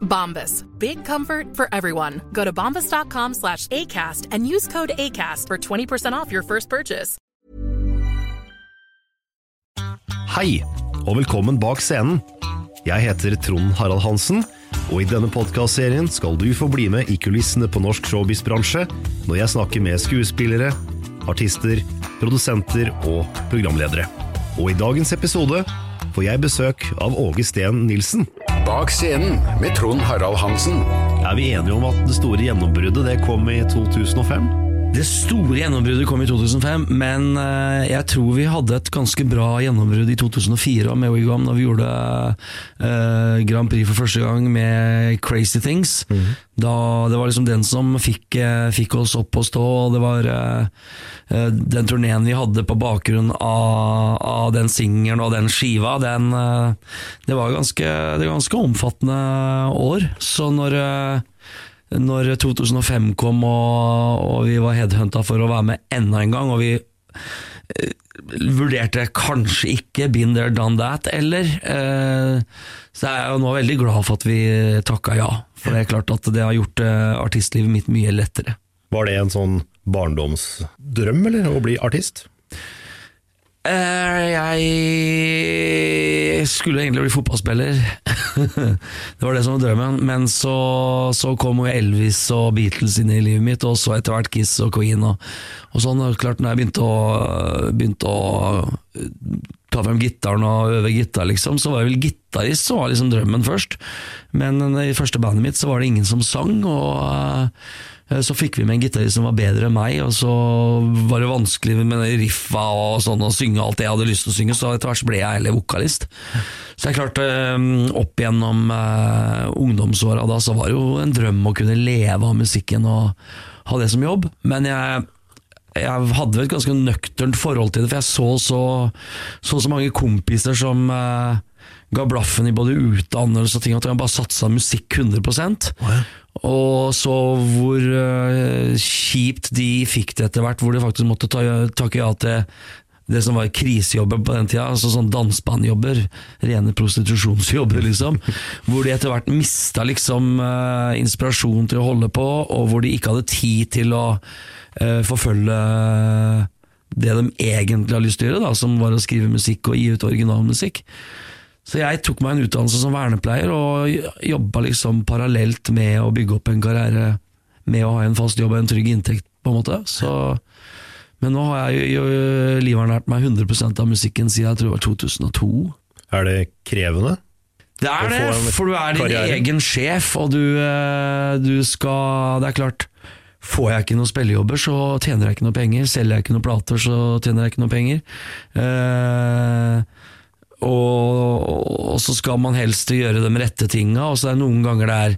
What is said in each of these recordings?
Bombas. Big comfort for everyone. Go to bombas.com slash ACAST and use code ACAST for 20% off your first purchase. Hei, og velkommen bak scenen. Jeg heter Trond Harald Hansen, og i denne podkastserien skal du få bli med i kulissene på norsk showbiz-bransje når jeg snakker med skuespillere, artister, produsenter og programledere. Og i dagens episode får jeg besøk av Åge Steen Nilsen. Bak scenen med Trond Harald Hansen. Er vi enige om at det store gjennombruddet det kom i 2005? Det store gjennombruddet kom i 2005, men eh, jeg tror vi hadde et ganske bra gjennombrudd i 2004 med Wigwam, da vi gjorde eh, Grand Prix for første gang med Crazy Things. da, det var liksom den som fikk, eh, fikk oss opp og stå, og det var den turneen vi hadde på bakgrunn av, av den singelen og den skiva, den, det var ganske, det var ganske omfattende år. Så når når 2005 kom og, og vi var headhunta for å være med enda en gang, og vi eh, vurderte kanskje ikke Been There Done That, eller eh, Så er jeg jo nå veldig glad for at vi takka ja, for det er klart at det har gjort eh, artistlivet mitt mye lettere. Var det en sånn barndomsdrøm, eller, å bli artist? Eh, jeg skulle egentlig bli fotballspiller. det var det som var drømmen. Men så, så kom jo Elvis og Beatles inn i livet mitt, og så etter hvert Kiss og Queen. Og, og sånn, klart når jeg begynte å, begynte å ta frem gitaren og øve gitar, liksom, så var jeg vel gitarist som var liksom drømmen først. Men i første bandet mitt så var det ingen som sang, og eh, så fikk vi med en gitarist som var bedre enn meg, og så var det vanskelig med riffa og sånn og synge alt det jeg hadde lyst til å synge, så etter hvert ble jeg heller vokalist. Så jeg klarte eh, opp gjennom uh, ungdomsåra da, så var det jo en drøm å kunne leve av musikken og ha det som jobb, men jeg jeg hadde et ganske nøkternt forhold til det, for jeg så så, så, så mange kompiser som eh, ga blaffen i både utdannelse og ting, at jeg bare satsa musikk 100 Og så hvor uh, kjipt de fikk det etter hvert, hvor de faktisk måtte ta, takke ja til det som var krisejobber på den tida, altså sånn dansebandjobber, rene prostitusjonsjobber, liksom. Hvor de etter hvert mista liksom uh, inspirasjon til å holde på, og hvor de ikke hadde tid til å uh, forfølge det de egentlig har lyst til å gjøre, da, som var å skrive musikk og gi ut originalmusikk. Så jeg tok meg en utdannelse som vernepleier, og jobba liksom parallelt med å bygge opp en karriere med å ha en fast jobb og en trygg inntekt, på en måte. Så men nå har jeg jo livernært meg 100% av musikken siden jeg tror det var 2002. Er det krevende? Det er det, for du er din karriere. egen sjef, og du, eh, du skal Det er klart, får jeg ikke noen spillejobber, så tjener jeg ikke noe penger. Selger jeg ikke noen plater, så tjener jeg ikke noe penger. Eh, og, og så skal man helst gjøre de rette tinga, og så er det noen ganger det er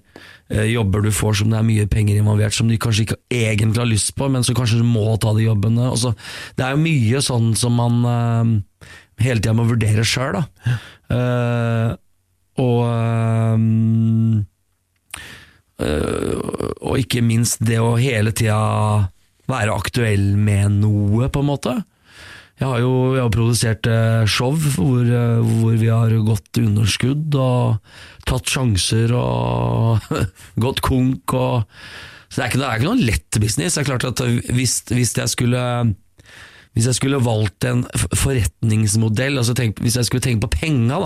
eh, jobber du får som det er mye penger involvert, som du kanskje ikke egentlig har lyst på, men så kanskje du må ta de jobbene. Så, det er jo mye sånn som man eh, hele tida må vurdere sjøl, da. Eh, og eh, øh, Og ikke minst det å hele tida være aktuell med noe, på en måte. Jeg har jo jeg har produsert eh, show hvor, eh, hvor vi har gått underskudd og tatt sjanser og gått konk. Og, så det er, ikke, det er ikke noen lett business. Det er klart at hvis, hvis jeg skulle hvis jeg skulle valgt en forretningsmodell, altså tenk, hvis jeg skulle tenke på penga,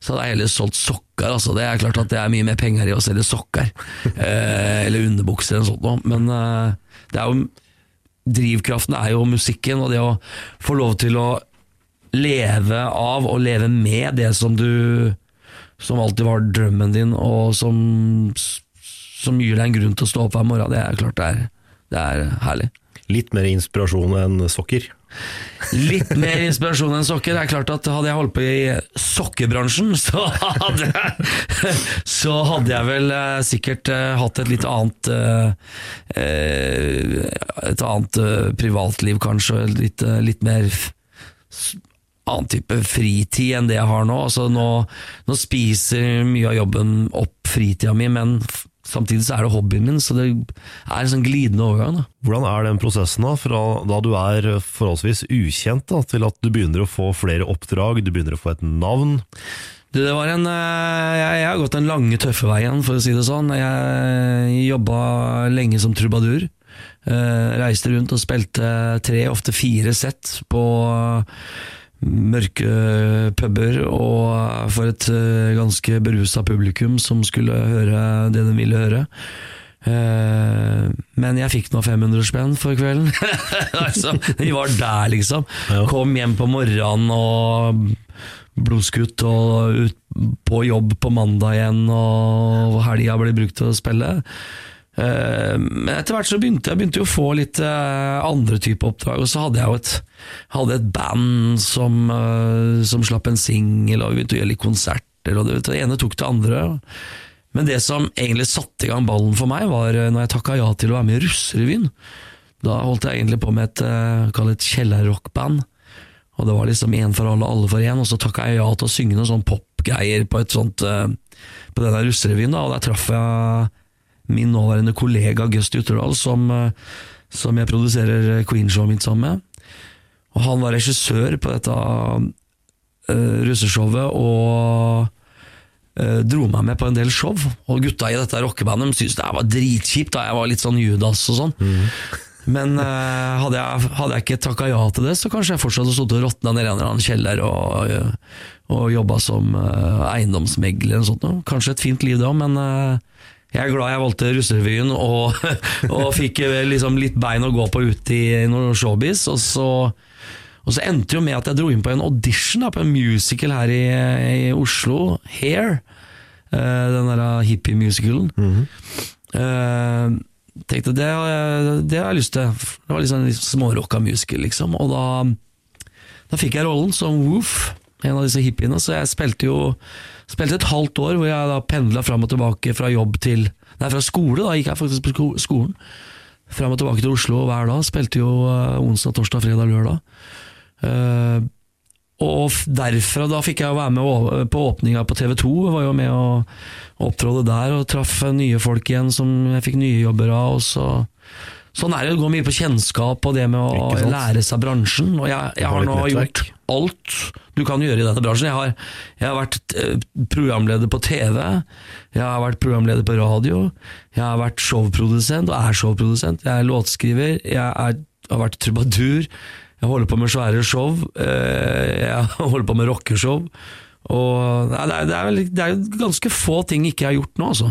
så hadde jeg heller solgt sokker. Altså. Det er klart at det er mye mer penger i å selge sokker, eh, eller underbukser eller sånt noe. Men det er jo, drivkraften er jo musikken, og det å få lov til å leve av og leve med det som du Som alltid var drømmen din, og som, som gir deg en grunn til å stå opp hver morgen, det er klart det er, det er herlig. Litt mer inspirasjon enn sokker. Litt mer inspirasjon enn sokker. Det er klart at Hadde jeg holdt på i sokkebransjen, så hadde jeg, så hadde jeg vel eh, sikkert eh, hatt et litt annet eh, Et annet privatliv, kanskje. Litt, litt mer annen type fritid enn det jeg har nå. Altså nå, nå spiser mye av jobben opp fritida mi, men samtidig så er det hobbyen min, så det er en sånn glidende overgang. da Hvordan er den prosessen da, fra da du er forholdsvis ukjent da, til at du begynner å få flere oppdrag, du begynner å få et navn? Det, det var en, eh, jeg, jeg har gått den lange, tøffe veien, for å si det sånn. Jeg jobba lenge som trubadur. Eh, reiste rundt og spilte tre, ofte fire sett på mørke puber, og for et eh, ganske berusa publikum som skulle høre det de ville høre. Eh, men jeg fikk nå 500 spenn for kvelden. altså, vi var der, liksom. Kom hjem på morgenen og blodskutt og ut på jobb på mandag igjen, og helga ble brukt til å spille. Eh, Men etter hvert så begynte jeg begynte å få litt eh, andre typer oppdrag, og så hadde jeg jo et, hadde et band som, eh, som slapp en singel, og vi begynte å gjøre litt konserter, og det, det ene tok det andre. Men det som egentlig satte i gang ballen for meg, var når jeg takka ja til å være med i Russerevyen. Da holdt jeg egentlig på med et, et kjellerrockband. Og det var liksom én for alle, alle for én, og så takka jeg ja til å synge noen sånn popgreier på På denne russerevyen, og der traff jeg min nåværende kollega Gust Jutterdal, som, eh, som jeg produserer Queen-showet mitt sammen med. Og han var regissør på dette uh, russeshowet, og uh, dro meg med på en del show. Og gutta i dette rockebandet de syntes det var dritkjipt, da jeg var litt sånn Judas og sånn. Men uh, hadde, jeg, hadde jeg ikke takka ja til det, så kanskje jeg fortsatt hadde stått og råtna i en eller annen kjeller og, eh, og jobba som uh, eiendomsmegler eller noe sånt. Kanskje et fint liv det òg, men eh, jeg er glad jeg valgte Russerevyen og, og fikk eh, liksom litt bein å gå på ute i noen showbiz. Og så, og så endte det jo med at jeg dro inn på en audition da, på en musical her i, i Oslo, Hair. Eh, den der hippie-musicalen. Eh, tenkte det, har jeg- det har jeg lyst til. Det var liksom litt smårocka musical, liksom. Og da, da fikk jeg rollen som Woof, en av disse hippiene. Så jeg spilte jo spilte et halvt år hvor jeg da pendla fram og tilbake fra jobb til Nei, fra skole, da gikk jeg faktisk på sko- skolen. Fram og tilbake til Oslo hver dag. Spilte jo eh, onsdag, torsdag, fredag, lørdag. Uh, og derfra da fikk jeg jo være med på åpninga på TV 2. Var jo med og opptrådte der og traff nye folk igjen som jeg fikk nye jobber av. Og så, sånn er det, det går mye på kjennskap og det med å lære seg bransjen. Og jeg, jeg har nå gjort alt du kan gjøre i denne bransjen. Jeg har, jeg har vært eh, programleder på TV, jeg har vært programleder på radio, jeg har vært showprodusent og er showprodusent, jeg er låtskriver, jeg er, har vært trubadur, jeg holder på med svære show, eh, jeg holder på med rockeshow. Og nei, det, er, det, er, ganske få ting ikke jeg har gjort nå, altså.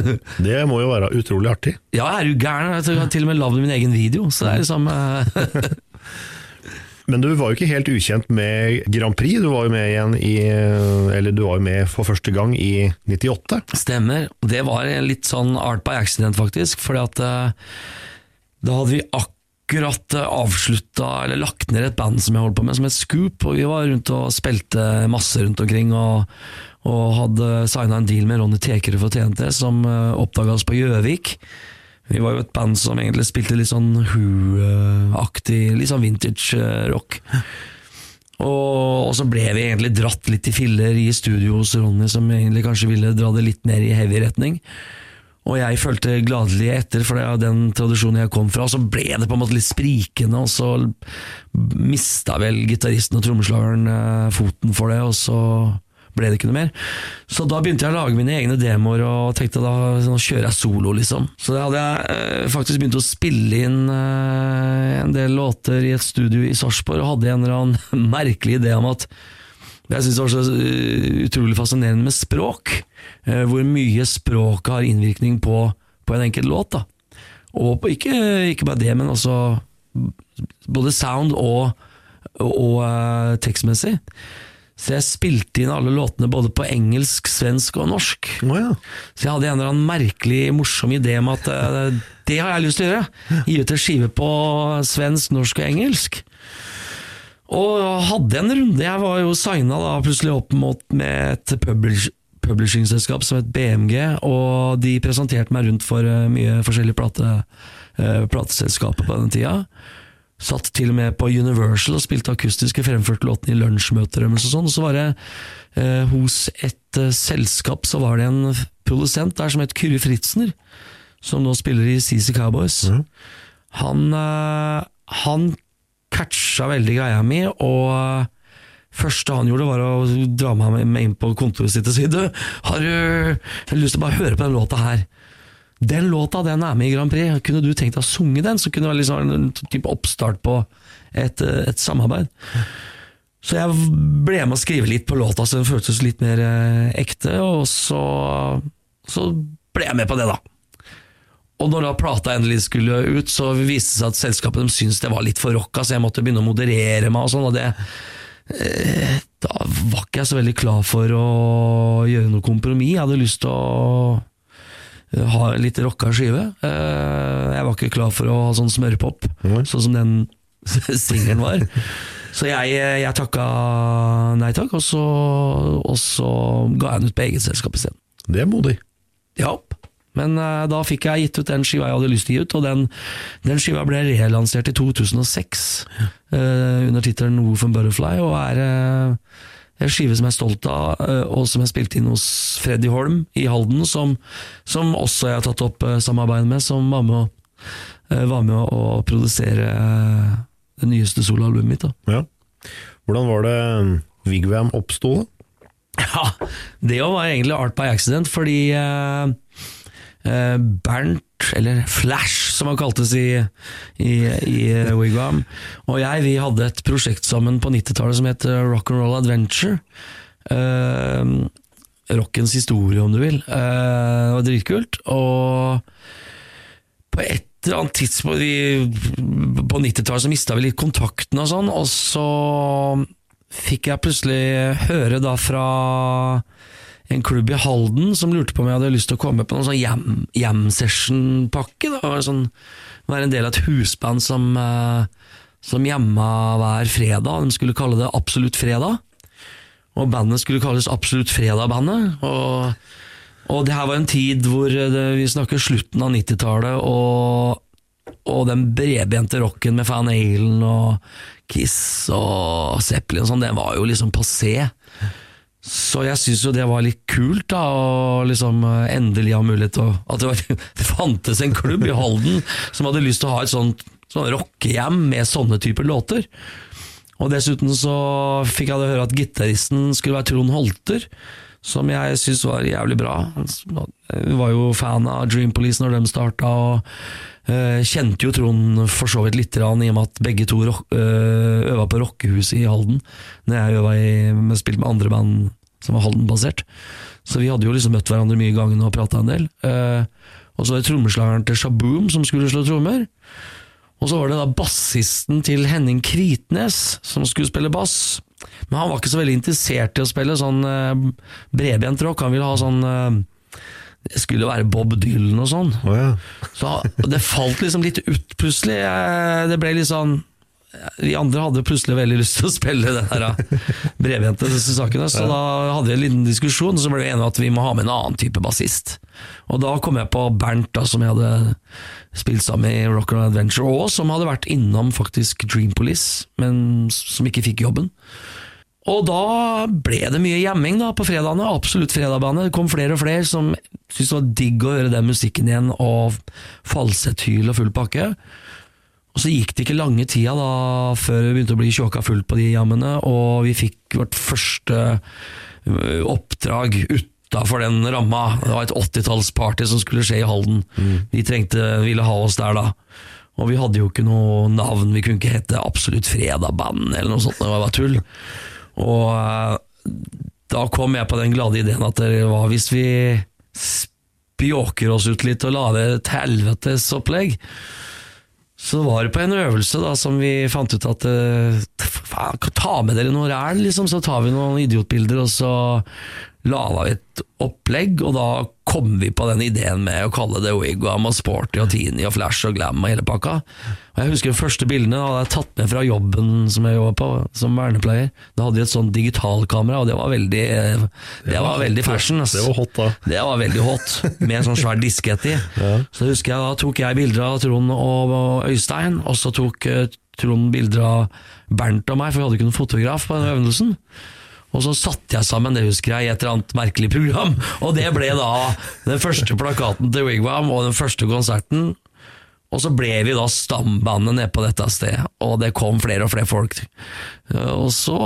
Det må jo være utrolig artig. Ja, jeg er jo gæren. Jeg har til og med lagd min egen video, så det er liksom eh, Men du var jo ikke helt ukjent med Grand Prix. Du var jo med igjen i Eller du var jo med for første gang i 98. Stemmer. Det var litt sånn art by accident, faktisk. Fordi at eh, da hadde vi akkurat uh, avslutta, eller lagt ned et band som jeg holdt på med, som het Scoop. Og vi var rundt og spilte masse rundt omkring, og, og hadde signa en deal med Ronny Tekerud for TNT, som uh, oppdaga oss på Gjøvik. Vi var jo et band som egentlig spilte litt sånn Who-aktig, litt sånn vintage eh, rock. Og, og så ble vi egentlig dratt litt i filler i studio hos Ronny, som egentlig kanskje ville dra det litt mer i heavy retning. Og jeg fulgte gladelig etter, for det er den tradisjonen jeg kom fra. Og så ble det på en måte litt sprikende, og så mista vel gitaristen og trommeslageren eh, foten for det, og så ble det ikke noe mer. Så da begynte jeg å lage mine egne demoer, og tenkte da nå kjører jeg solo, liksom. Så da hadde jeg eh, faktisk begynt å spille inn eh, en del låter i et studio i Sarpsborg, og hadde en eller annen merkelig idé om at jeg syns det var så uh, utrolig fascinerende med språk. Hvor mye språket har innvirkning på, på en enkelt låt. da. Og på, ikke, ikke bare det, men også både sound og, og uh, tekstmessig. Så jeg spilte inn alle låtene både på engelsk, svensk og norsk. Oh, ja. Så jeg hadde en eller annen merkelig, morsom idé om at uh, det har jeg lyst til å gjøre. Gi ut en skive på svensk, norsk og engelsk. Og hadde en runde. Jeg var jo signa da plutselig opp mot med et publish, publishingselskap som het BMG, og de presenterte meg rundt for uh, mye forskjellige plate, uh, plateselskaper på den tida. Satt til og med på Universal og spilte akustiske fremførte låtene i lunsjmøter og sånn. Så var det eh, hos et selskap så var det en produsent der som het Kyrre Fritzner, som nå spiller i CC Cowboys. Han, han catcha veldig greia mi, og første han gjorde, var å dra meg med inn på kontoret sitt og si Du, har du lyst til å bare høre på den låta her? Den låta den er med i Grand Prix, kunne du tenkt deg å sunge den? Så kunne det være liksom en type oppstart på et, et samarbeid. Så jeg ble med å skrive litt på låta, så den føltes litt mer eh, ekte, og så, så ble jeg med på det, da. Og når da plata endelig skulle ut, så viste det seg at selskapet de syntes det var litt for rocka, så jeg måtte begynne å moderere meg og sånn, og det eh, Da var ikke jeg så veldig klar for å gjøre noe kompromiss. Jeg hadde lyst til å eh, ha litt rocka skive. Eh, jeg var ikke klar for å ha sånn smørpop, sånn som den singelen var. Så jeg, jeg takka nei takk, og så, og så ga jeg den ut på eget selskap isteden. Det er modig. Ja, men uh, da fikk jeg gitt ut den skiva jeg hadde lyst til å gi ut, og den, den skiva ble relansert i 2006 uh, under tittelen Wolf and Butterfly, og er uh, en skive som jeg er stolt av, og som jeg spilte inn hos Freddy Holm i Halden, som, som også jeg har tatt opp samarbeid med, som var med å, var med å produsere det nyeste soloalbumet mitt. Da. Ja. Hvordan var det Vigvam oppsto? Ja, det var egentlig art by accident, fordi Bernt, eller Flash som han kaltes i, i, i Wigwam, og jeg vi hadde et prosjekt sammen på 90-tallet som het Rock'n'Roll Adventure. Uh, rockens historie, om du vil. Det var dritkult. Og på et eller annet tidspunkt vi, på 90-tallet så mista vi litt kontakten og sånn, og så fikk jeg plutselig høre da fra en klubb i Halden som lurte på om jeg hadde lyst til å komme på noen sånn jam, jam session-pakke. Sånn, være en del av et husband som, uh, som jamma hver fredag. De skulle kalle det Absolutt fredag. Og bandet skulle kalles Absolutt fredag-bandet. Og, og, det her var en tid hvor det, vi snakker slutten av 90-tallet, og, og den bredbente rocken med Fan Halen og Kiss og Zeppelin og sånn, det var jo liksom passé. Så jeg syns jo det var litt kult, da, å liksom eh, endelig ha mulighet til å At det, var, det, fantes en klubb i Halden som hadde lyst til å ha et sånt sånt rockehjem med sånne typer låter. Og dessuten så fikk jeg høre at gitaristen skulle være Trond Holter, som jeg syns var jævlig bra. Jeg var jo fan av Dream Police når de starta, og kjente jo Trond for så vidt lite grann, i og med at begge to uh, øva på rockehuset i Halden, når jeg øva i, med, spilte med andre band som var Halden-basert. Så vi hadde jo liksom møtt hverandre mye i gangen og prata en del. Uh, og så var det trommeslageren til Shaboom som skulle slå trommer. Og så var det da bassisten til Henning Kritnes som skulle spille bass. Men han var ikke så veldig interessert i å spille sånn uh, bredbent rock. Han ville ha sånn uh, Det skulle være Bob Dylan og sånn. Oh, ja. Så det falt liksom litt ut plutselig. Det ble litt sånn de andre hadde plutselig veldig lyst til å spille den her brevjente disse sakene, så da hadde vi en liten diskusjon, så ble vi enige om at vi må ha med en annen type bassist. Og da kom jeg på Bernt, da, som jeg hadde spilt sammen i Rock and Adventure, og som hadde vært innom faktisk Dream Police, men som ikke fikk jobben. Og da ble det mye jamming da på fredagene, absolutt fredagbane. Det kom flere og flere som syntes det var digg å høre den musikken igjen, og falsetthyl og full pakke. Og så gikk det ikke lange tida da før vi begynte å bli tjåka fullt på de jammene, og vi fikk vårt første ø, oppdrag utafor den ramma. Det var et 80-tallsparty som skulle skje i Halden. De trengte, ville ha oss der da. Og vi hadde jo ikke noe navn, vi kunne ikke hete Absolutt Fredag-band eller noe sånt, det var bare tull. Og eh, da kom jeg på den glade ideen at det var hvis vi spjåker oss ut litt og lager et helvetes opplegg. Så var det på en øvelse da som vi fant ut at eh, faen, ta med dere noe ræl, liksom, så tar vi noen idiotbilder, og så laga et opplegg, og da kom vi på den ideen med å kalle det Wigwam og Sporty og Teeny og Flash og Glam og hele pakka. Og Jeg husker de første bildene da hadde jeg tatt med fra jobben som jeg jobba på, som vernepleier. Da hadde vi et sånt digitalkamera, og det var veldig eh, Det var veldig fashion. ass. Det var hot, da. Det var veldig hot, med en sånn svær diskett i. Så husker jeg da tok jeg bilder av Trond og og Øystein, og så tok eh, Trond bilder av Bernt og meg, for vi hadde ikke noen fotograf på den øvelsen. Og så satte jeg sammen det husker jeg i et eller annet merkelig program, og det ble da den første plakaten til Wigwam og den første konserten. Og så ble vi da stambandet nede på dette stedet, og det kom flere og flere folk. Og så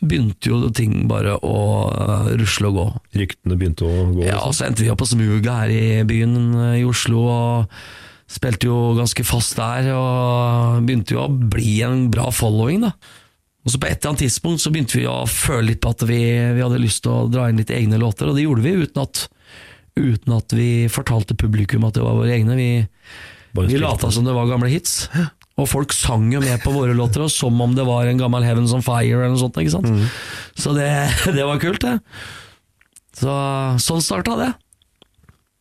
begynte jo ting bare å eh, rusle og gå. Ryktene begynte å gå. Ja, og så endte vi opp på Smuget her i byen eh, i Oslo, og spilte jo ganske fast der, og begynte jo å bli en bra following, da. Og så på et eller annet tidspunkt så begynte vi å føle litt på at vi, vi hadde lyst til å dra inn litt egne låter, og det gjorde vi uten at, uten at vi fortalte publikum at det var våre egne. Vi, vi lata som det var gamle hits. Og folk sang jo med på våre låter, og som om det var en gammel Heavens on Fire eller noe sånt. ikke sant? Mm. Så det, det var kult, det. Så, sånn starta det.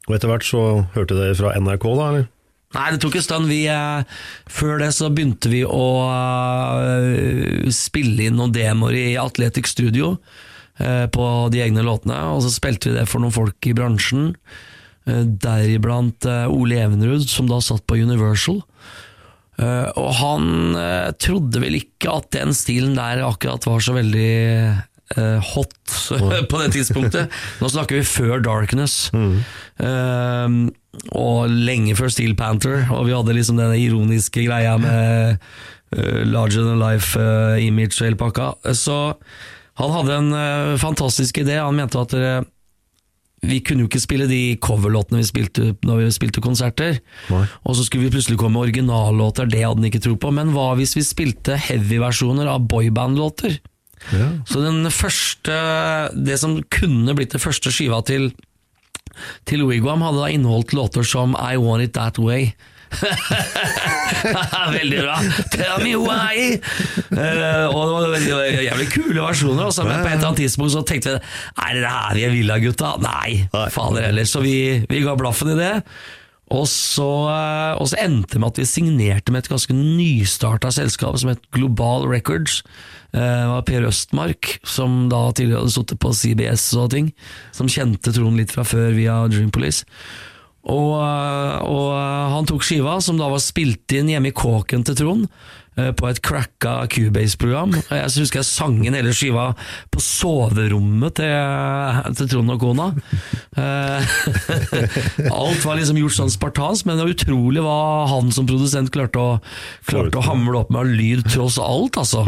Og etter hvert så hørte dere fra NRK, da, eller? Nei, det tok en stund. Vi, eh, før det så begynte vi å eh, spille inn noen demoer i Atletic Studio eh, på de egne låtene, og så spilte vi det for noen folk i bransjen. Eh, deriblant eh, Ole Evenrud, som da satt på Universal. Eh, og han trodde vel ikke at den stilen der akkurat var så veldig eh, hot på det tidspunktet. Nå snakker vi før Darkness. Eh, og lenge før Steel Panther, og vi hadde liksom den ironiske greia med uh, larger than life-image image og hele pakka. Så han hadde en uh, fantastisk idé. Han mente at eh, vi kunne jo ikke spille de coverlåtene vi spilte når vi spilte konserter. Nei. Og så skulle vi plutselig komme med originallåter, det hadde han ikke tro på. Men hva hvis vi spilte heavy-versjoner av boyband-låter? Ja. Så den første Det som kunne blitt det første skiva til Til Wigwam, hadde da inneholdt låter som I Want It That Way. veldig bra! Tell me why! Uh, og det var veldig, jævlig kule versjoner. Også, men på et eller annet tidspunkt så tenkte vi Er det det her vi er villa, gutta? Nei, Nei. fader heller. Så vi, vi ga blaffen i det. Og så, eh, og så endte det med at vi signerte med et ganske nystarta selskap som het Global Records. Eh, Det var Per Østmark, som da tidligere hadde sittet på CBS og ting, som kjente Trond litt fra før via Dream Police. Og, eh, og eh, han tok skiva, som da var spilt inn hjemme i kåken til Trond, på et cracka Cubase-program. Jeg husker jeg sang inn hele skiva på soverommet til, til Trond og kona. Alt var liksom gjort sånn spartansk, men det var utrolig hva han som produsent klarte å, klarte å hamle opp med av lyd tross alt, altså.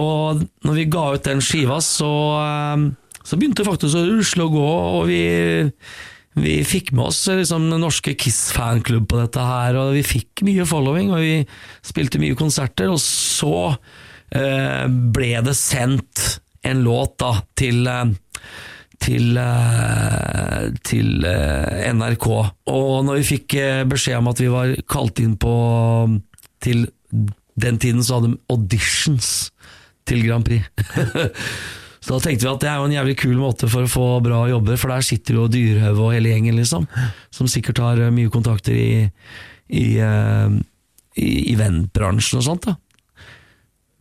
Og når vi ga ut den skiva, så, eh, så begynte det faktisk å rusle og gå, og vi, vi fikk med oss liksom, den norske Kiss-fanklubb på dette her, og vi fikk mye following, og vi spilte mye konserter, og så eh, ble det sendt en låt da til eh, til, eh, til eh, NRK. Og når vi fikk eh, beskjed om at vi var kalt inn på til den tiden så hadde de auditions til Grand Prix. så da tenkte vi at det er jo en jævlig kul måte for å få bra jobber, for der sitter jo Dyrhaug og hele gjengen, liksom. Som sikkert har eh, mye kontakter i, i, eh, i eventbransjen og sånt. da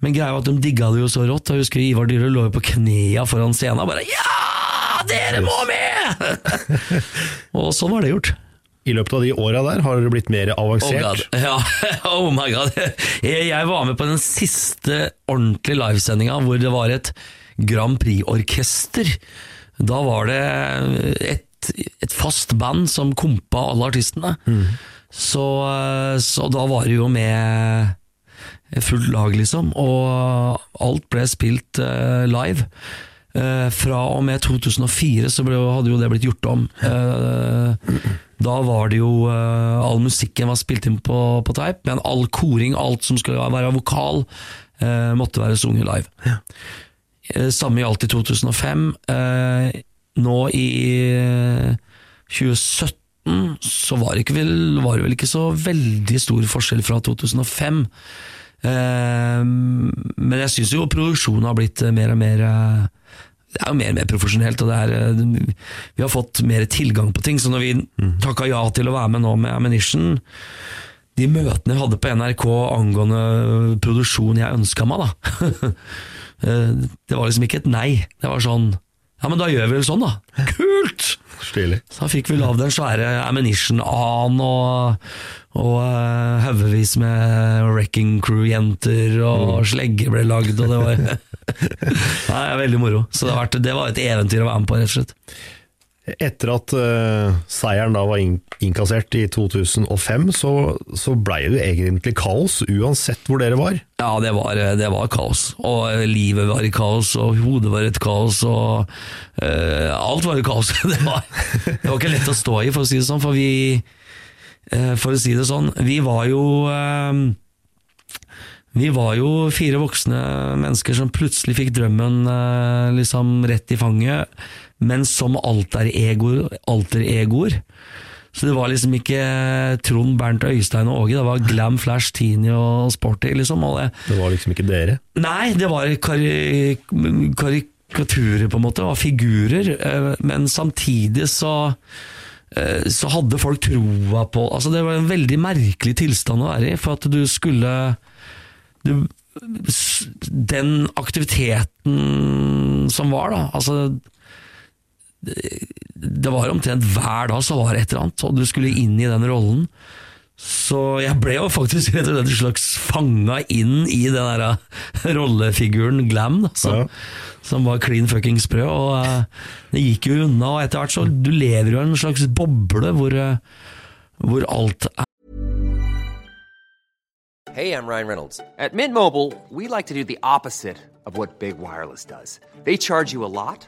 men greia var at de digga det jo så rått. Jeg husker Ivar Dyre lå jo på knea foran scenen og bare Ja, dere må med! og sånn var det gjort. I løpet av de åra der har dere blitt mer Oh, avansert. God. Ja, oh my god. Jeg, var med på den siste ordentlige livesendinga hvor det var et Grand Prix-orkester. Da var det et, et fast band som kompa alle artistene. Så, så da var det jo med fullt lag, liksom. Og alt ble spilt eh, live. Eh, fra og med 2004 så ble, hadde jo det blitt gjort om. Eh, da var det jo eh, All musikken var spilt inn på, på teip, men all koring, alt som skulle være vokal, eh, måtte være sunget live. Ja. Samme gjaldt i 2005. Eh, nå i eh, 2017 så var det, ikke vel, var det vel ikke så veldig stor forskjell fra 2005. Eh, men jeg syns jo produksjonen har blitt eh, mer og mer eh, Det er jo mer og mer profesjonelt, og det er, eh, vi har fått mer tilgang på ting. Så når vi takka ja til å være med nå med Ammunition De møtene jeg hadde på NRK angående produksjon jeg ønska meg, da eh, Det var liksom ikke et nei. Det var sånn Ja, men da gjør vi vel sånn, da. Kult! Stilig. Så fikk vi lagd den svære Ammunition-an og, og uh, haugevis med Wrecking Crew-jenter, og slegger ble lagd, og det var Nei, veldig moro. Så det, vært, det var et eventyr å være med på, rett og slett. Etter at uh, seieren da var inn innkassert i 2005, så, så blei det egentlig kaos uansett hvor dere var. Ja, det var, det var kaos. Og livet var i kaos, og hodet var et kaos, og uh, alt var i kaos. Det var, det var ikke lett å stå i, for å si det sånn, for vi uh, For å si det sånn, vi var jo eh, vi var jo fire voksne mennesker som plutselig fikk drømmen eh, liksom rett i fanget, men som alter-egoer. Alter -egoer. så det var liksom ikke Trond, Bernt, Øystein og Åge, det var Glam, Flash, Tini og Sporty. liksom. Og det, Det var liksom ikke dere. Nei, det var kari karikaturer, på en måte, Det var figurer, eh, men samtidig så eh, så hadde folk troa på altså Det var en veldig merkelig tilstand å være i, for at du skulle du, Den aktiviteten som var, da altså det, var omtrent hver dag så var det et eller annet, og du skulle inn i den rollen. Så jeg ble jo faktisk rett og slett en slags fanga inn i den der eh, rollefiguren Glam, da, som, Ja. som var clean fucking sprø. Og eh, det gikk jo unna, og etter hvert så Du lever jo i en slags boble hvor, eh, hvor alt er Hey, I'm Ryan Reynolds. At Mint Mobile, we like to do the opposite of what Big Wireless does. They charge you a lot,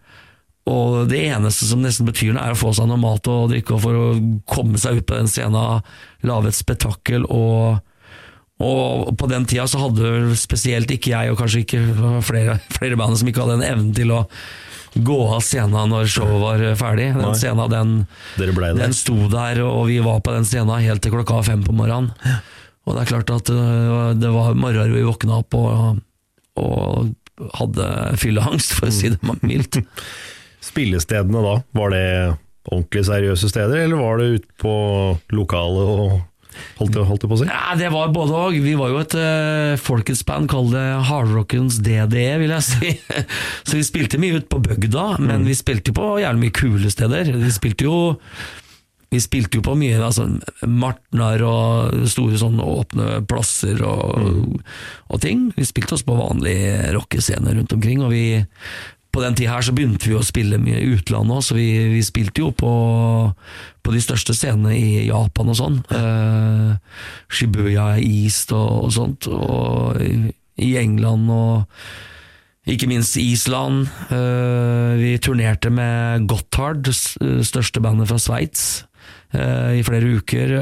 og det eneste som nesten betyr noe, er å få seg noe mat og drikke og for å komme seg ut på den scenen, lage et spetakkel. Og, og på den tida så hadde spesielt ikke jeg, og kanskje ikke flere, flere band som ikke hadde den evnen til å gå av scenen når showet var ferdig. Den Nei. scenen den, den sto der, og vi var på den scenen helt til klokka fem på morgenen. Og det er klart at øh, det var morgener vi våkna opp og, og hadde fylleangst, for å si det mildt. Spillestedene da, var det ordentlig seriøse steder, eller var det ute på lokalet og holdt det, holdt det på å si? Ja, det var både og. Vi var jo et uh, folkets band, kall det hardrockens DDE, vil jeg si. Så vi spilte mye ut på bygda, men vi spilte på jævlig mye kule steder. Vi spilte jo vi spilte jo på mye altså, martnar og store sånne åpne plasser og, og ting. Vi spilte oss på vanlige rockescener rundt omkring, og vi på den tida her så begynte vi å spille mye i utlandet òg, så vi, vi, spilte jo på, på, de største scenene i Japan og sånn. Uh, Shibuya East og, og sånt, og i, i, England og ikke minst Island. Uh, vi turnerte med Gotthard, største bandet fra Sveits, uh, i flere uker,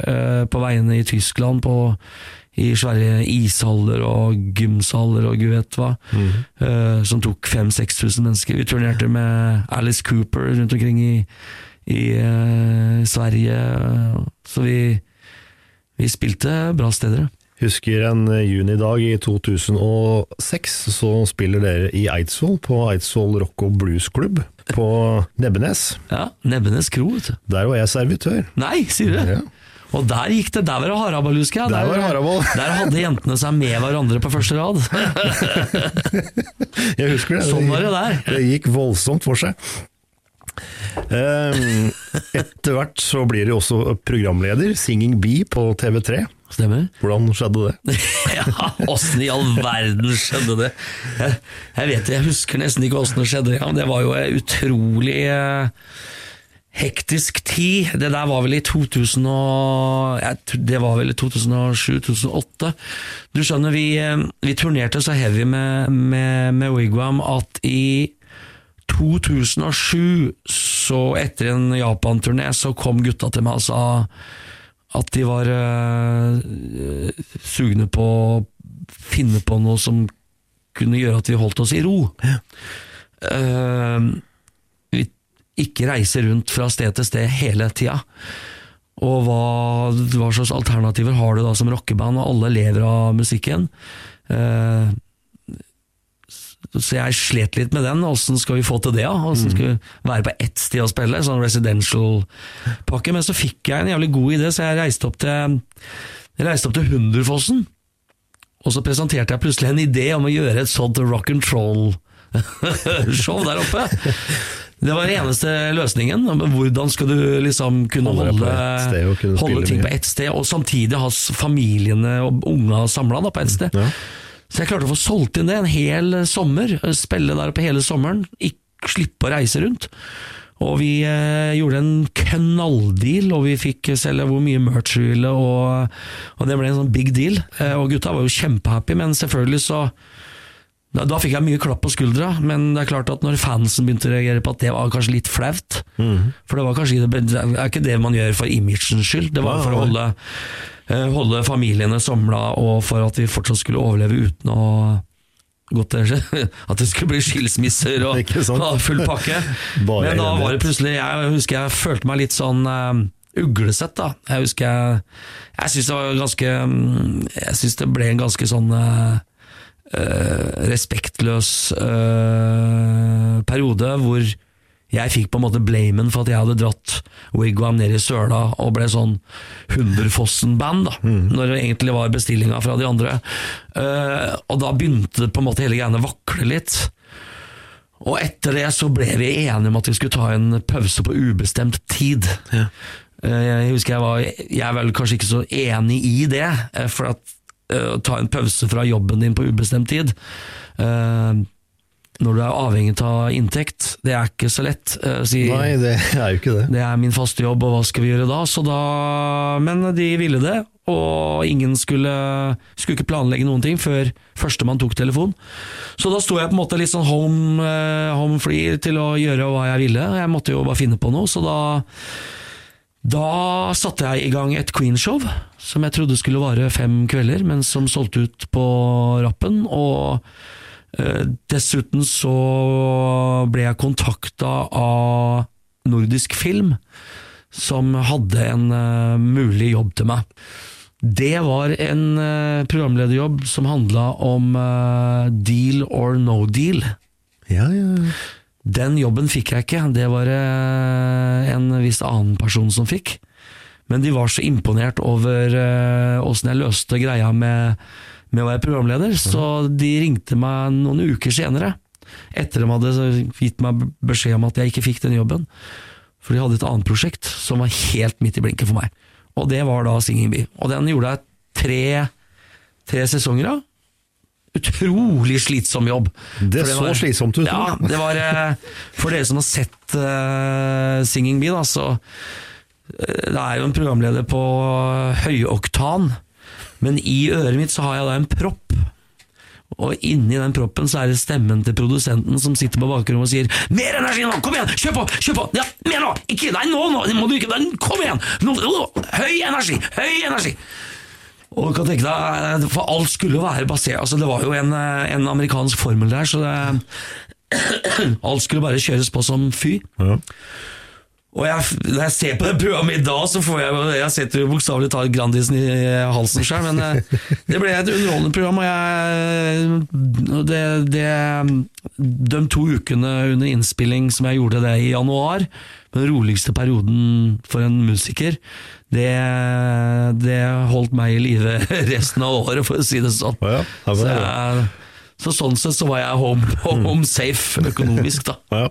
på veiene i Tyskland. på i svære ishaller og gymsaler og gud vet hva, mm. uh, som tok 5000-6000 mennesker. Vi turnerte med Alice Cooper rundt omkring i, i uh, Sverige, så vi, vi spilte bra steder. Husker en junidag i 2006, så spiller dere i Eidsvoll, på Eidsvoll Rock og Blues Club på Nebbenes. Ja, Nebbenes kro. Der var jeg servitør. Nei, sier du? Ja. Og der gikk det, der var det haraball, husker jeg. Der, der, haraball. der hadde jentene seg med hverandre på første rad. jeg husker det. Sånn var det der. Det gikk voldsomt for seg. Um, etter hvert så blir det også programleder, Singing Bee på TV3. Stemmer. Hvordan skjedde det? ja, Åssen i all verden skjedde det? Jeg, jeg vet det, jeg husker nesten ikke åssen det skjedde. Ja, det var jo utrolig uh, hektisk tid. Det der var vel i 2000 og, Det var vel i 2007-2008. Du skjønner, vi, eh, vi, turnerte så heavy med, med, med Wigwam at i 2007, så etter en Japan-turné, så kom gutta til meg og sa at de var uh, sugne på å finne på noe som kunne gjøre at vi holdt oss i ro. Uh, ikke reise rundt fra sted til sted hele tida. Og hva, hva, slags alternativer har du da som rockeband, og alle lever av musikken? Uh, så jeg slet litt med den. Åssen skal vi få til det? Mm. skal vi være på ett sted og spille? Sånn residential-pakke. Men så fikk jeg en jævlig god idé, så jeg reiste opp til, jeg reiste opp til Hunderfossen. Og så presenterte jeg plutselig en idé om å gjøre et sånt rock and roll-show der oppe. Det var den eneste løsningen. Hvordan skal du liksom kunne holde, holde, kunne holde ting på ett sted, og samtidig ha familiene og unga samla på ett sted. Ja. Så jeg klarte å få solgt inn det en hel sommer. Spille der oppe hele sommeren. Ikke slippe å reise rundt. Og vi eh, gjorde en knalldeal, og vi fikk selge hvor mye merch vi ville, og, og, det ble en sånn big deal. Eh, og gutta var jo kjempehappy, men selvfølgelig så da, da, fikk jeg mye klapp på skuldra, men det er klart at når fansen begynte å reagere på at det var kanskje litt flaut mm. For det var kanskje det, er ikke det man gjør for imagens skyld, det var for å holde, uh, holde familiene samla, og for at vi fortsatt skulle overleve uten å Godt at det skulle bli skilsmisser og, og full pakke. Men da var det plutselig Jeg husker jeg følte meg litt sånn uh, uglesett. da Jeg husker jeg Jeg syns det var ganske mm, Jeg syns det ble en ganske sånn uh, respektløs uh, periode hvor jeg fikk på en måte blamen for at jeg hadde dratt Wigwam ned i søla og ble sånn Humberfossen-band, da, mm. når det egentlig var bestillinga fra de andre. Uh, og da begynte på en måte hele greiene vakle litt. Og etter det så ble vi enige om at vi skulle ta en pause på ubestemt tid. Ja. Jeg husker jeg var Jeg er vel kanskje ikke så enig i det, for at uh, ta en pause fra jobben din på ubestemt tid. Uh, når du er avhengig av inntekt. Det er ikke så lett. Uh, si, Nei, det er jo ikke det. Det er min faste jobb, og hva skal vi gjøre da? da men de ville det, og ingen skulle, skulle ikke planlegge noen ting før førstemann tok telefon. Så da sto jeg på en måte litt sånn home, home free til å gjøre hva jeg ville. Jeg måtte jo bare finne på noe, så da da satte jeg i gang et Queen-show, som jeg trodde skulle vare fem kvelder, men som solgte ut på rappen. Og eh, dessuten så ble jeg kontakta av Nordisk Film, som hadde en uh, mulig jobb til meg. Det var en uh, programlederjobb som handla om deal or no deal. Ja, Ja, ja. Den jobben fikk jeg ikke, det var det eh, en viss annen person som fikk. Men de var så imponert over eh, åssen jeg løste greia med, med, å være programleder, så de ringte meg noen uker senere, etter de hadde gitt meg beskjed om at jeg ikke fikk den jobben. For de hadde et annet prosjekt som var helt midt i blinken for meg. Og det var da Singing Bee. Og den gjorde jeg tre, tre sesonger av. utrolig slitsom jobb. Det det så var- slitsomt ut, Ja, det var eh, For dere som har sett uh, Singing Bee, da, så eh, Det er jo en programleder på høyoktan, men i øret mitt så har jeg da en propp. Og inni den proppen så er det stemmen til produsenten som sitter på bakrommet og sier 'Mer energi nå! Kom igjen! Kjør på! Kjør på! Ja, mer nå! Ikke Nei, nå! nå må du ikke Kom igjen! Nå, nå, høy energi! Høy energi! Og du kan tenke deg, For alt skulle være basert altså Det var jo en, eh, en amerikansk formel der, så det, alt skulle bare kjøres på som fy. Og jeg, når jeg ser på det programmet i dag, så får jeg Jeg setter jo bokstavelig talt Grandisen i halsen sjøl, men eh, det ble et underholdende program, og jeg det, det, De to ukene under innspilling som jeg gjorde det i januar, den roligste perioden for en musiker, det, det holdt meg i live resten av året, for å si det sånn. ja, ja, så, jeg, så sånn sett så var jeg home, home safe økonomisk, da. Ja.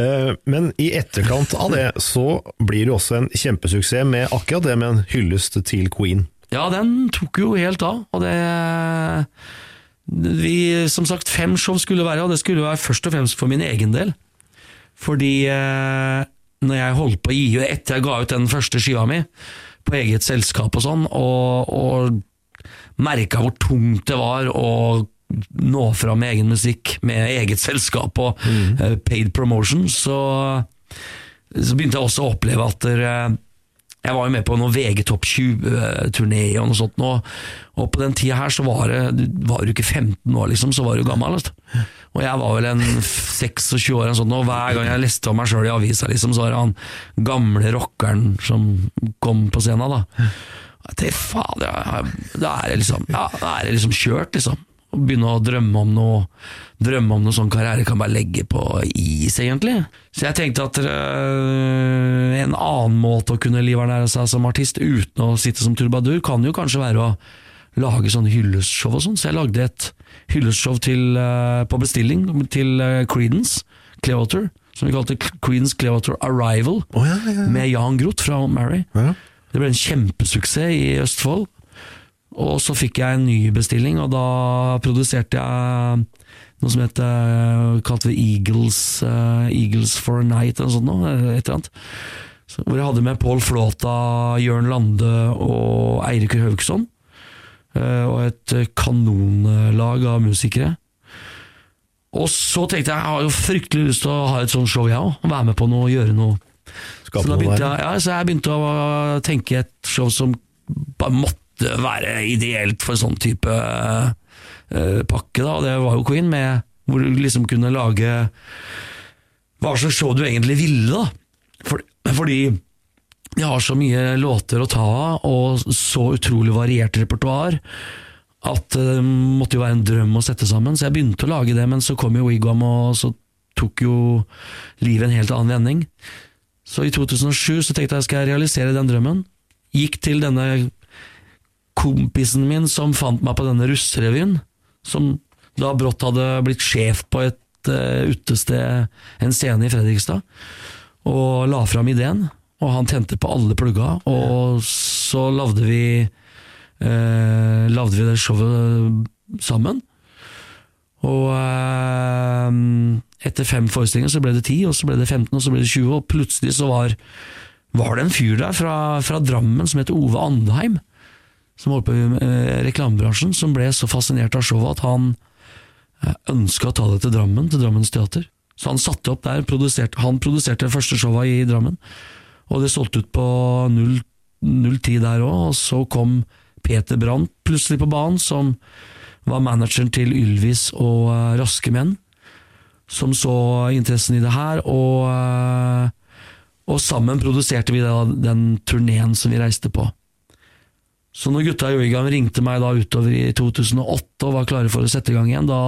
Eh, Men i etterkant av det så blir det også en kjempesuksess med akkurat det med en hyllest til Queen. Ja, den tok jo helt av, og det vi, Som sagt, fem show skulle være, og det skulle være først og fremst for min egen del. Fordi eh, når jeg holdt på å gi etter jeg ga ut den første skiva mi, på eget selskap og sånn, og, og merka hvor tungt det var å nå fram med egen musikk med eget selskap og eh, paid promotion, så, så begynte jeg også å oppleve at der, jeg var jo med på noen VG Topp 20-turné og noe sånt, nå, og på den tida her så var det var du ikke 15 år, liksom, så var du gammel. Altså. Og jeg var vel en 26 år, sånt, og hver gang jeg leste om meg sjøl i avisa, liksom, så var det han gamle rockeren som kom på scenen. da. Jeg tenkte, faen, da er det liksom, ja, da er det liksom kjørt, liksom. Å begynne å drømme om noe Drømme om noe sånn karriere kan bare legge på is, egentlig. Så jeg tenkte at øh, en annen måte å kunne livernære seg som artist uten å sitte som turbadur, kan jo kanskje være å lage sånne hyllestshow og sånn. Så jeg lagde et hyllestshow øh, på bestilling til øh, Creedence Clearwater, som vi kalte Creedence Clearwater Arrival, med Jan Groth fra Mary. Det ble en kjempesuksess i Østfold. Og så fikk jeg en ny bestilling, og da produserte jeg noe som heter kalte vi Eagles, uh, Eagles for a Night, eller noe sånt noe, et eller annet. Så, hvor jeg hadde med Pål Flåta, Jørn Lande og Eirik Haugsson. Uh, og et eh, kanonlag av musikere. Og så tenkte jeg jeg har jo fryktelig lyst til å ha et sånt show, jeg òg. Være med på noe og gjøre noe. Så, jeg, ja, så jeg begynte å tenke et show som bare måtte være ideelt for sånn type uh, pakke, da, det var jo Queen, med, hvor du liksom kunne lage hva slags show du egentlig ville, da. For, fordi de har så mye låter å ta av, og så utrolig variert repertoar, at eh, det måtte jo være en drøm å sette sammen. Så jeg begynte å lage det, men så kom jo Wigwam, og så tok jo livet en helt annen vending. Så i 2007 så tenkte jeg skal jeg realisere den drømmen. Gikk til denne kompisen min som fant meg på denne russerevyen, som da brått hadde blitt sjef på et uh, utested, en scene i Fredrikstad, og la fram ideen. Og han tente på alle plugga, og så lagde vi uh, lagde vi det showet sammen. Og uh, etter fem forestillinger så ble det ti, og så ble det 15, og så ble det 20, og plutselig så var, var det en fyr der fra, fra Drammen som heter Ove Andheim, som holdt på i eh, reklamebransjen, som ble så fascinert av showet at han eh, ønska å ta det til Drammen, til Drammens teater. Så han satte opp der, produserte, han produserte det første showet i Drammen, og det solgte ut på 0-10 der òg, og så kom Peter Brandt plutselig på banen, som var manageren til Ylvis og eh, Raske Menn, som så interessen i det her, og, og sammen produserte vi da den turneen som vi reiste på. Så når gutta i Wigan ringte meg da utover i 2008 og var klare for å sette i gang igjen, da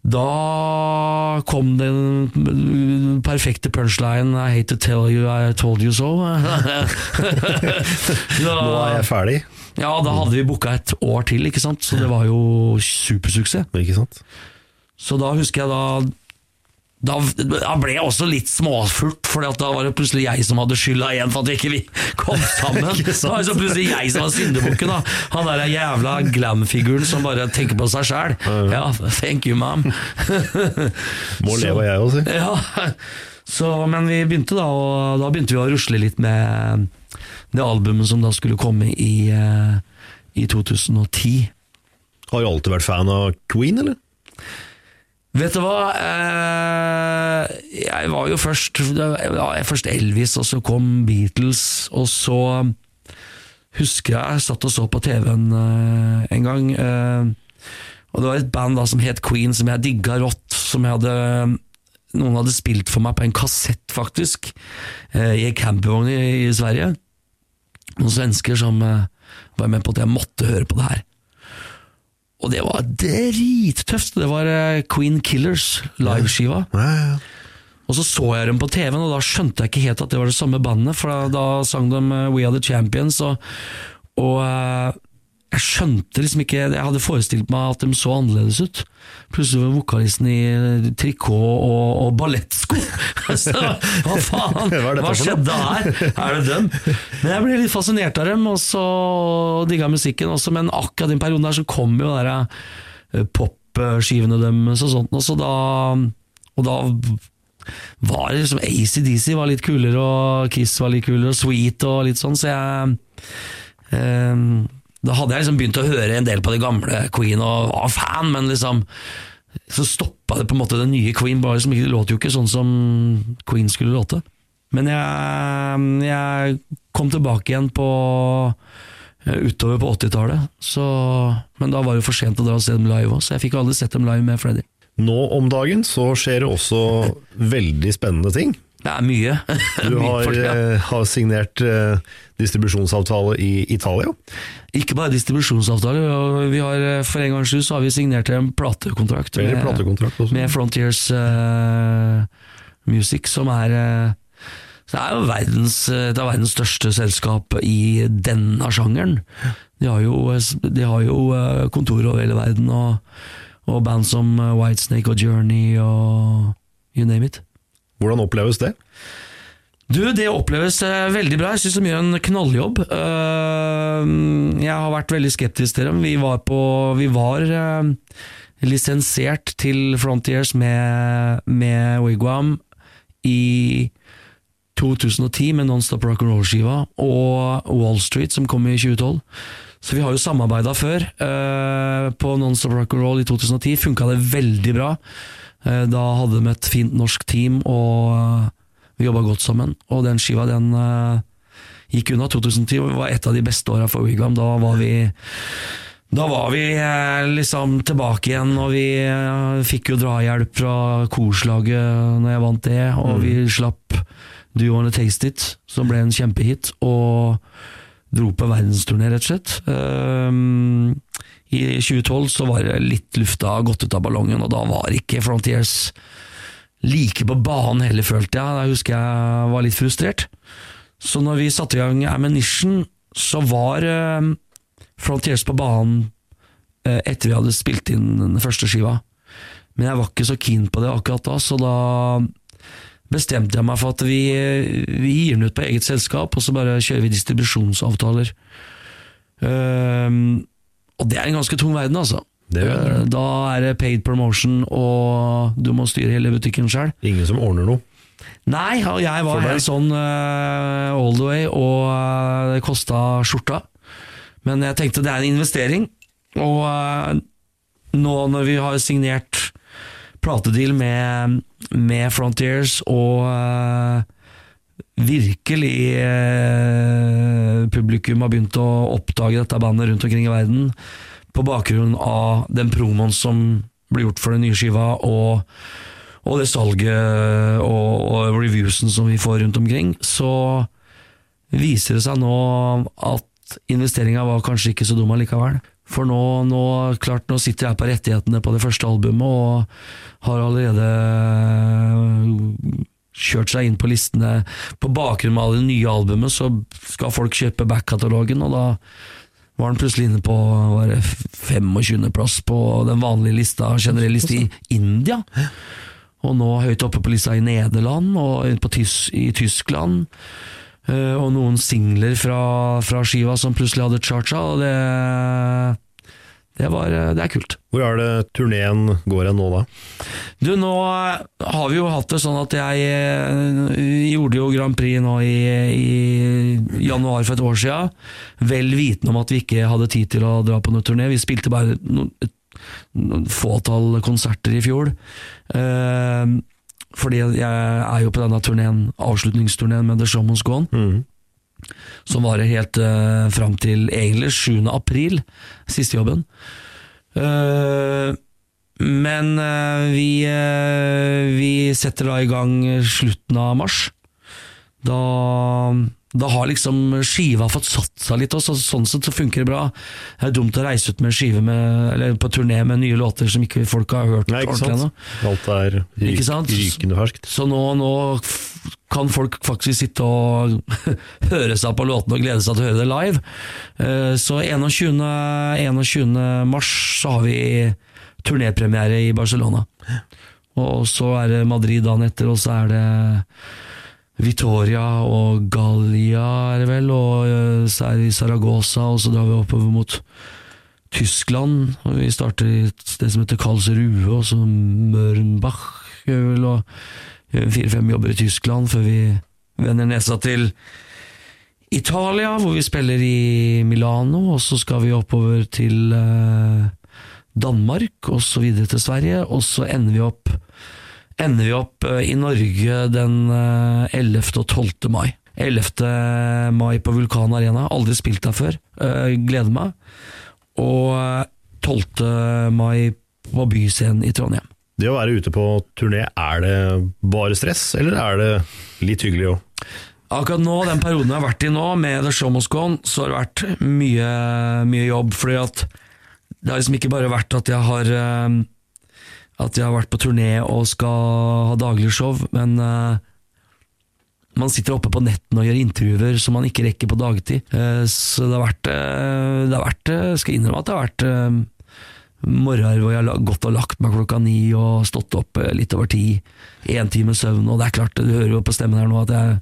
da kom den perfekte punchline I hate to tell you I told you so. da, Nå er jeg ferdig. Ja, da hadde vi booka et år til, ikke sant? så det var jo supersuksess. Ikke sant? Så da husker jeg da da, da ble jeg også litt småfurt, for da var det plutselig jeg som hadde skylda igjen for at vi ikke kom sammen. Ikke da var det plutselig jeg som var syndebukken. Han der jævla glam-figuren som bare tenker på seg sjæl. Ja, thank you, ma'am. Må leve, jeg også, si. Ja, så, men vi begynte da, og da begynte vi å rusle litt med det albumet som da skulle komme i, eh, i 2010. Har du alltid vært fan av Queen, eller? Vet du hva? Eh, jeg var jo først Først Elvis, og så kom Beatles, og så husker jeg satt og så på TV-en eh, en gang. eh, og det var et band da som het Queen, som jeg digga rått. Som jeg hadde Noen hadde spilt for meg på en kassett, faktisk, i en campingvogn i, Sverige. Noen svensker som var med på at jeg måtte høre på det her. Og det var drittøft. Det var eh, Queen Killers, liveskiva. Og så så jeg dem på TV-en, og da skjønte jeg ikke helt at det var det samme bandet, for da, da sang de eh, We Are The Champions, og, og eh, jeg skjønte liksom ikke Jeg hadde forestilt meg at de så annerledes ut. Plutselig var vokalisten i eh, trikot og, og ballettsko! Så, hva faen? Hva skjedde her? Er det dem? Men jeg ble litt fascinert av dem, og så digga musikken også, men akkurat den perioden der så kom jo de eh, popskivene deres og sånt, og så da Og da var det liksom ACDC var litt kulere, og Kiss var litt kulere, og Sweet og litt sånn, så jeg eh, Da hadde jeg liksom begynt å høre en del på de gamle Queen og var fan, men liksom så stoppa det på en måte det nye Queen. Bare liksom, ikke- det låt jo ikke sånn som Queen skulle låte. Men jeg, jeg kom tilbake igjen på eh, utover på 80-tallet, men da var det for sent å dra og se dem live òg, så jeg fikk aldri sett dem live med Freddy. Nå om dagen så skjer det også veldig spennende ting. Det er mye. Du har, eh, har signert eh, distribusjonsavtale i Italia. Ikke bare distribusjonsavtale, vi har, eh, for en gangs skyld så har vi signert en platekontrakt med, platekontrakt med Frontiers uh, Music, som er det er jo verdens, det er verdens største selskap i denne sjangeren. De har jo, de har jo kontor over hele verden, og, og band som Whitesnake og Journey og you name it. Hvordan oppleves det? Du, det oppleves eh, veldig bra. Jeg syns de gjør en knalljobb. Eh, jeg har vært veldig skeptisk til dem. Vi var, på, vi var eh, lisensiert til Frontiers med, med Wigwam i 2010 med Nonstop Rock'n'Roll-skiva og Wall Street, som kom i 2012. Så vi har jo samarbeida før. På Nonstop Rock'n'Roll i 2010 funka det veldig bra. Eh, da hadde de et fint norsk team, og eh, vi jobba godt sammen. Og den skiva den eh, gikk unna. 2010 var et av de beste åra for Wigwam. Da var vi da var vi liksom tilbake igjen, og vi fikk jo drahjelp fra korslaget når jeg vant det, og vi slapp Do You Wanna Taste It, som ble en kjempehit, og dro på verdensturné, rett og slett. I 2012 så var det litt lufta gått ut av ballongen, og da var ikke Frontiers like på banen heller, følte jeg. Da husker jeg var litt frustrert. Så når vi satte i gang Ammunition, så var eh, Frontiers på banen eh, etter vi hadde spilt inn den første skiva. Men jeg var ikke så keen på det akkurat da, så da bestemte jeg meg for at vi, vi gir den ut på eget selskap, og så bare kjører vi distribusjonsavtaler. Ehm, og det er en ganske tung verden, altså. Det er. Eh, da er det paid promotion, og du må styre hele butikken sjøl. Ingen som ordner noe. Nei, og jeg var helt sånn uh, all the way, og eh, det kosta skjorta. Men jeg tenkte det er en investering, og uh, nå når vi har signert platedeal med, med Frontiers og eh, virkelig eh, publikum har begynt å oppdage dette bandet rundt omkring i verden, på bakgrunn av den promoen som blir gjort for den nye skiva, og og det salget og, og reviewsen som vi får rundt omkring, så viser det seg nå at investeringa var kanskje ikke så dum allikevel. For nå, nå, klart, nå sitter jeg på rettighetene på det første albumet og har allerede kjørt seg inn på listene. På bakgrunn av det nye albumet så skal folk kjøpe back-katalogen, og da var den plutselig inne på 25. plass på den vanlige lista, generell liste i India. og nå høyt oppe på lista i Nederland og Tys i Tyskland. Eh, og noen singler fra, fra skiva som plutselig hadde charcha, og det, det, var, det er kult. Hvor er det turneen går hen nå, da? Du, nå har vi jo hatt det sånn at jeg eh, gjorde jo Grand Prix nå i, i januar for et år siden, vel vitende om at vi ikke hadde tid til å dra på noen turné. Vi spilte bare noen fåtall konserter i fjor. Eh, fordi jeg er jo på denne turneen, avslutningsturneen med The Show Must Go On. Mm. Som varer helt uh, fram til egentlig 7. april, siste jobben. Uh, men uh, vi, uh, vi setter da i gang slutten av mars. Da da har liksom skiva fått satt seg litt, og så, sånn sett så funker det bra. Det er dumt å reise ut med skive med, eller på turné med nye låter som ikke folk har hørt Nei, ikke ordentlig sant? ennå. Alt er ryk, rykende ferskt. Så nå, nå kan folk faktisk sitte og høre seg på låtene og glede seg til å høre det live. Eh, Så 21. 21. mars så har vi turnépremiere i Barcelona. Og så er det Madrid dagen etter, og så er det Vitoria og Gallia, er det vel, og eh, så er det i Saragossa, og så drar vi oppover mot Tyskland. og Vi starter i det som heter Karlsruhe, og så Mørnbach, er det vel, og fire-fem jobber i Tyskland før vi vender nesa til Italia, hvor vi spiller i Milano, og så skal vi oppover til eh, Danmark, og så videre til Sverige, og så ender vi opp ender vi opp eh, i Norge den eh, 11. og 12. mai. 11. mai på Vulkan Arena, aldri spilt der før, eh, gleder meg. Og eh, 12. mai på Byscenen i Trondheim. Det å være ute på turné, er det bare stress, eller er det litt hyggelig òg? Akkurat nå, den perioden jeg har vært i nå, med The Show Must Go On, så har det vært mye, mye jobb. Fordi at det har liksom ikke bare vært at jeg har eh, At jeg har vært på turné og skal ha daglig show, men eh, man sitter oppe på netten og gjør intervjuer som man ikke rekker på dagtid. Eh, Så det har vært, det har vært Skal jeg innrømme at det har vært morgener hvor jeg har gått og lagt meg klokka ni og stått opp eh, litt over ti. Én time søvn, og det er klart, du hører jo på stemmen her nå at jeg er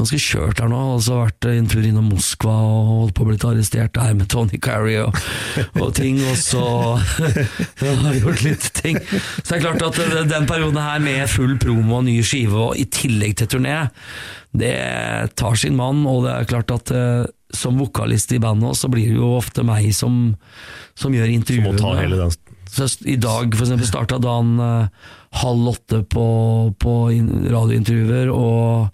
ganske kjørt her nå. Og så jeg vært en tur innom Moskva og holdt på å bli arrestert der med Tony Carey og, og ting, og så har gjort litt ting. Så det er klart at eh, den perioden her med full promo og ny skive, og i tillegg til turné, det tar sin mann, og det er klart at eh, som vokalist i bandet også, så blir det jo ofte meg som, som gjør Som intervjuene. må ta hele den Så I dag for eksempel starta dagen eh, halv åtte på, på radiointervjuer, og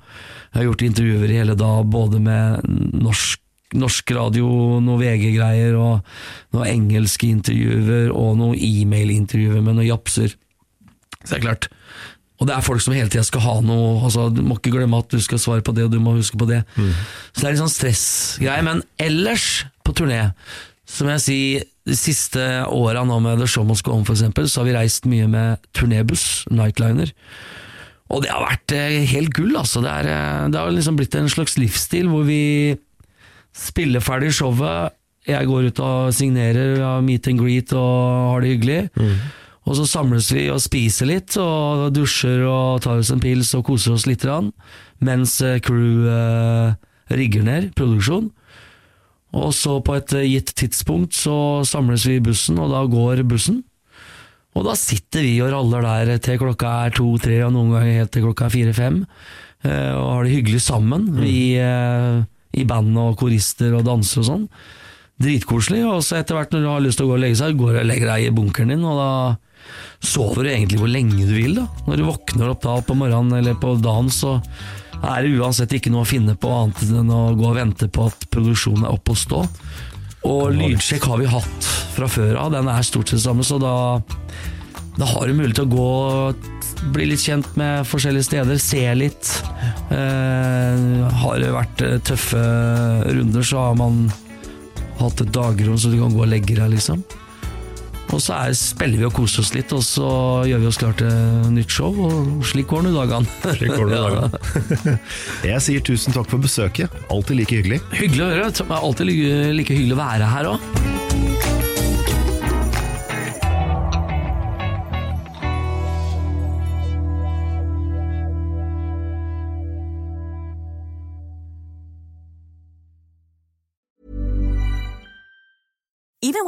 jeg har gjort intervjuer i hele dag, både med norsk, norsk radio, noe VG-greier, og noen engelske intervjuer, og noen e-mail-intervjuer med noen japser. Så det er klart. Og det er folk som hele tida skal ha noe altså, Du må ikke glemme at du skal svare på det, og du må huske på det. Så det er litt sånn stressgreie. Men ellers, på turné, som jeg sier, de siste åra nå med The Show Must Go On, for eksempel, så har vi reist mye med turnébuss, Nightliner. Og det har vært eh, helt gull, altså. Det, er, eh, det har liksom blitt en slags livsstil hvor vi spiller ferdig showet, jeg går ut og signerer, har meet and greet og har det hyggelig. Og så samles vi og spiser litt, og dusjer og tar oss en pils og koser oss litt, mens eh, crew eh, rigger ned produksjon. Og så på et eh, gitt tidspunkt så samles vi i bussen, og da går bussen. Og da sitter vi og raller der til klokka er to-tre, og noen ganger helt til klokka er fire-fem, eh, og har det hyggelig sammen. Vi eh, i band og korister og danser og sånn. Dritkoselig. Og så etter hvert når du har lyst til å gå og legge seg, går du og legger deg i bunkeren din, og da sover du egentlig hvor lenge du vil. da. Når du våkner opp da på morgenen eller på dagen, så er det uansett ikke noe å finne på annet enn å gå og vente på at produksjonen er oppe og stå. Og lydsjekk har vi hatt fra før av, den er stort sett samme, så da, da har du mulighet til å gå bli litt kjent med forskjellige steder, se litt. Eh, har det vært eh, tøffe runder, så har man hatt et dagrom så du kan gå og legge deg, liksom. Og så er, spiller vi og koser oss litt, og så gjør vi oss klar til nytt show, og slik går nå dagene. Slik går Ja. dagene. Jeg sier tusen takk for besøket. Alltid like hyggelig. Hyggelig å høre. Det er alltid like hyggelig å være her òg.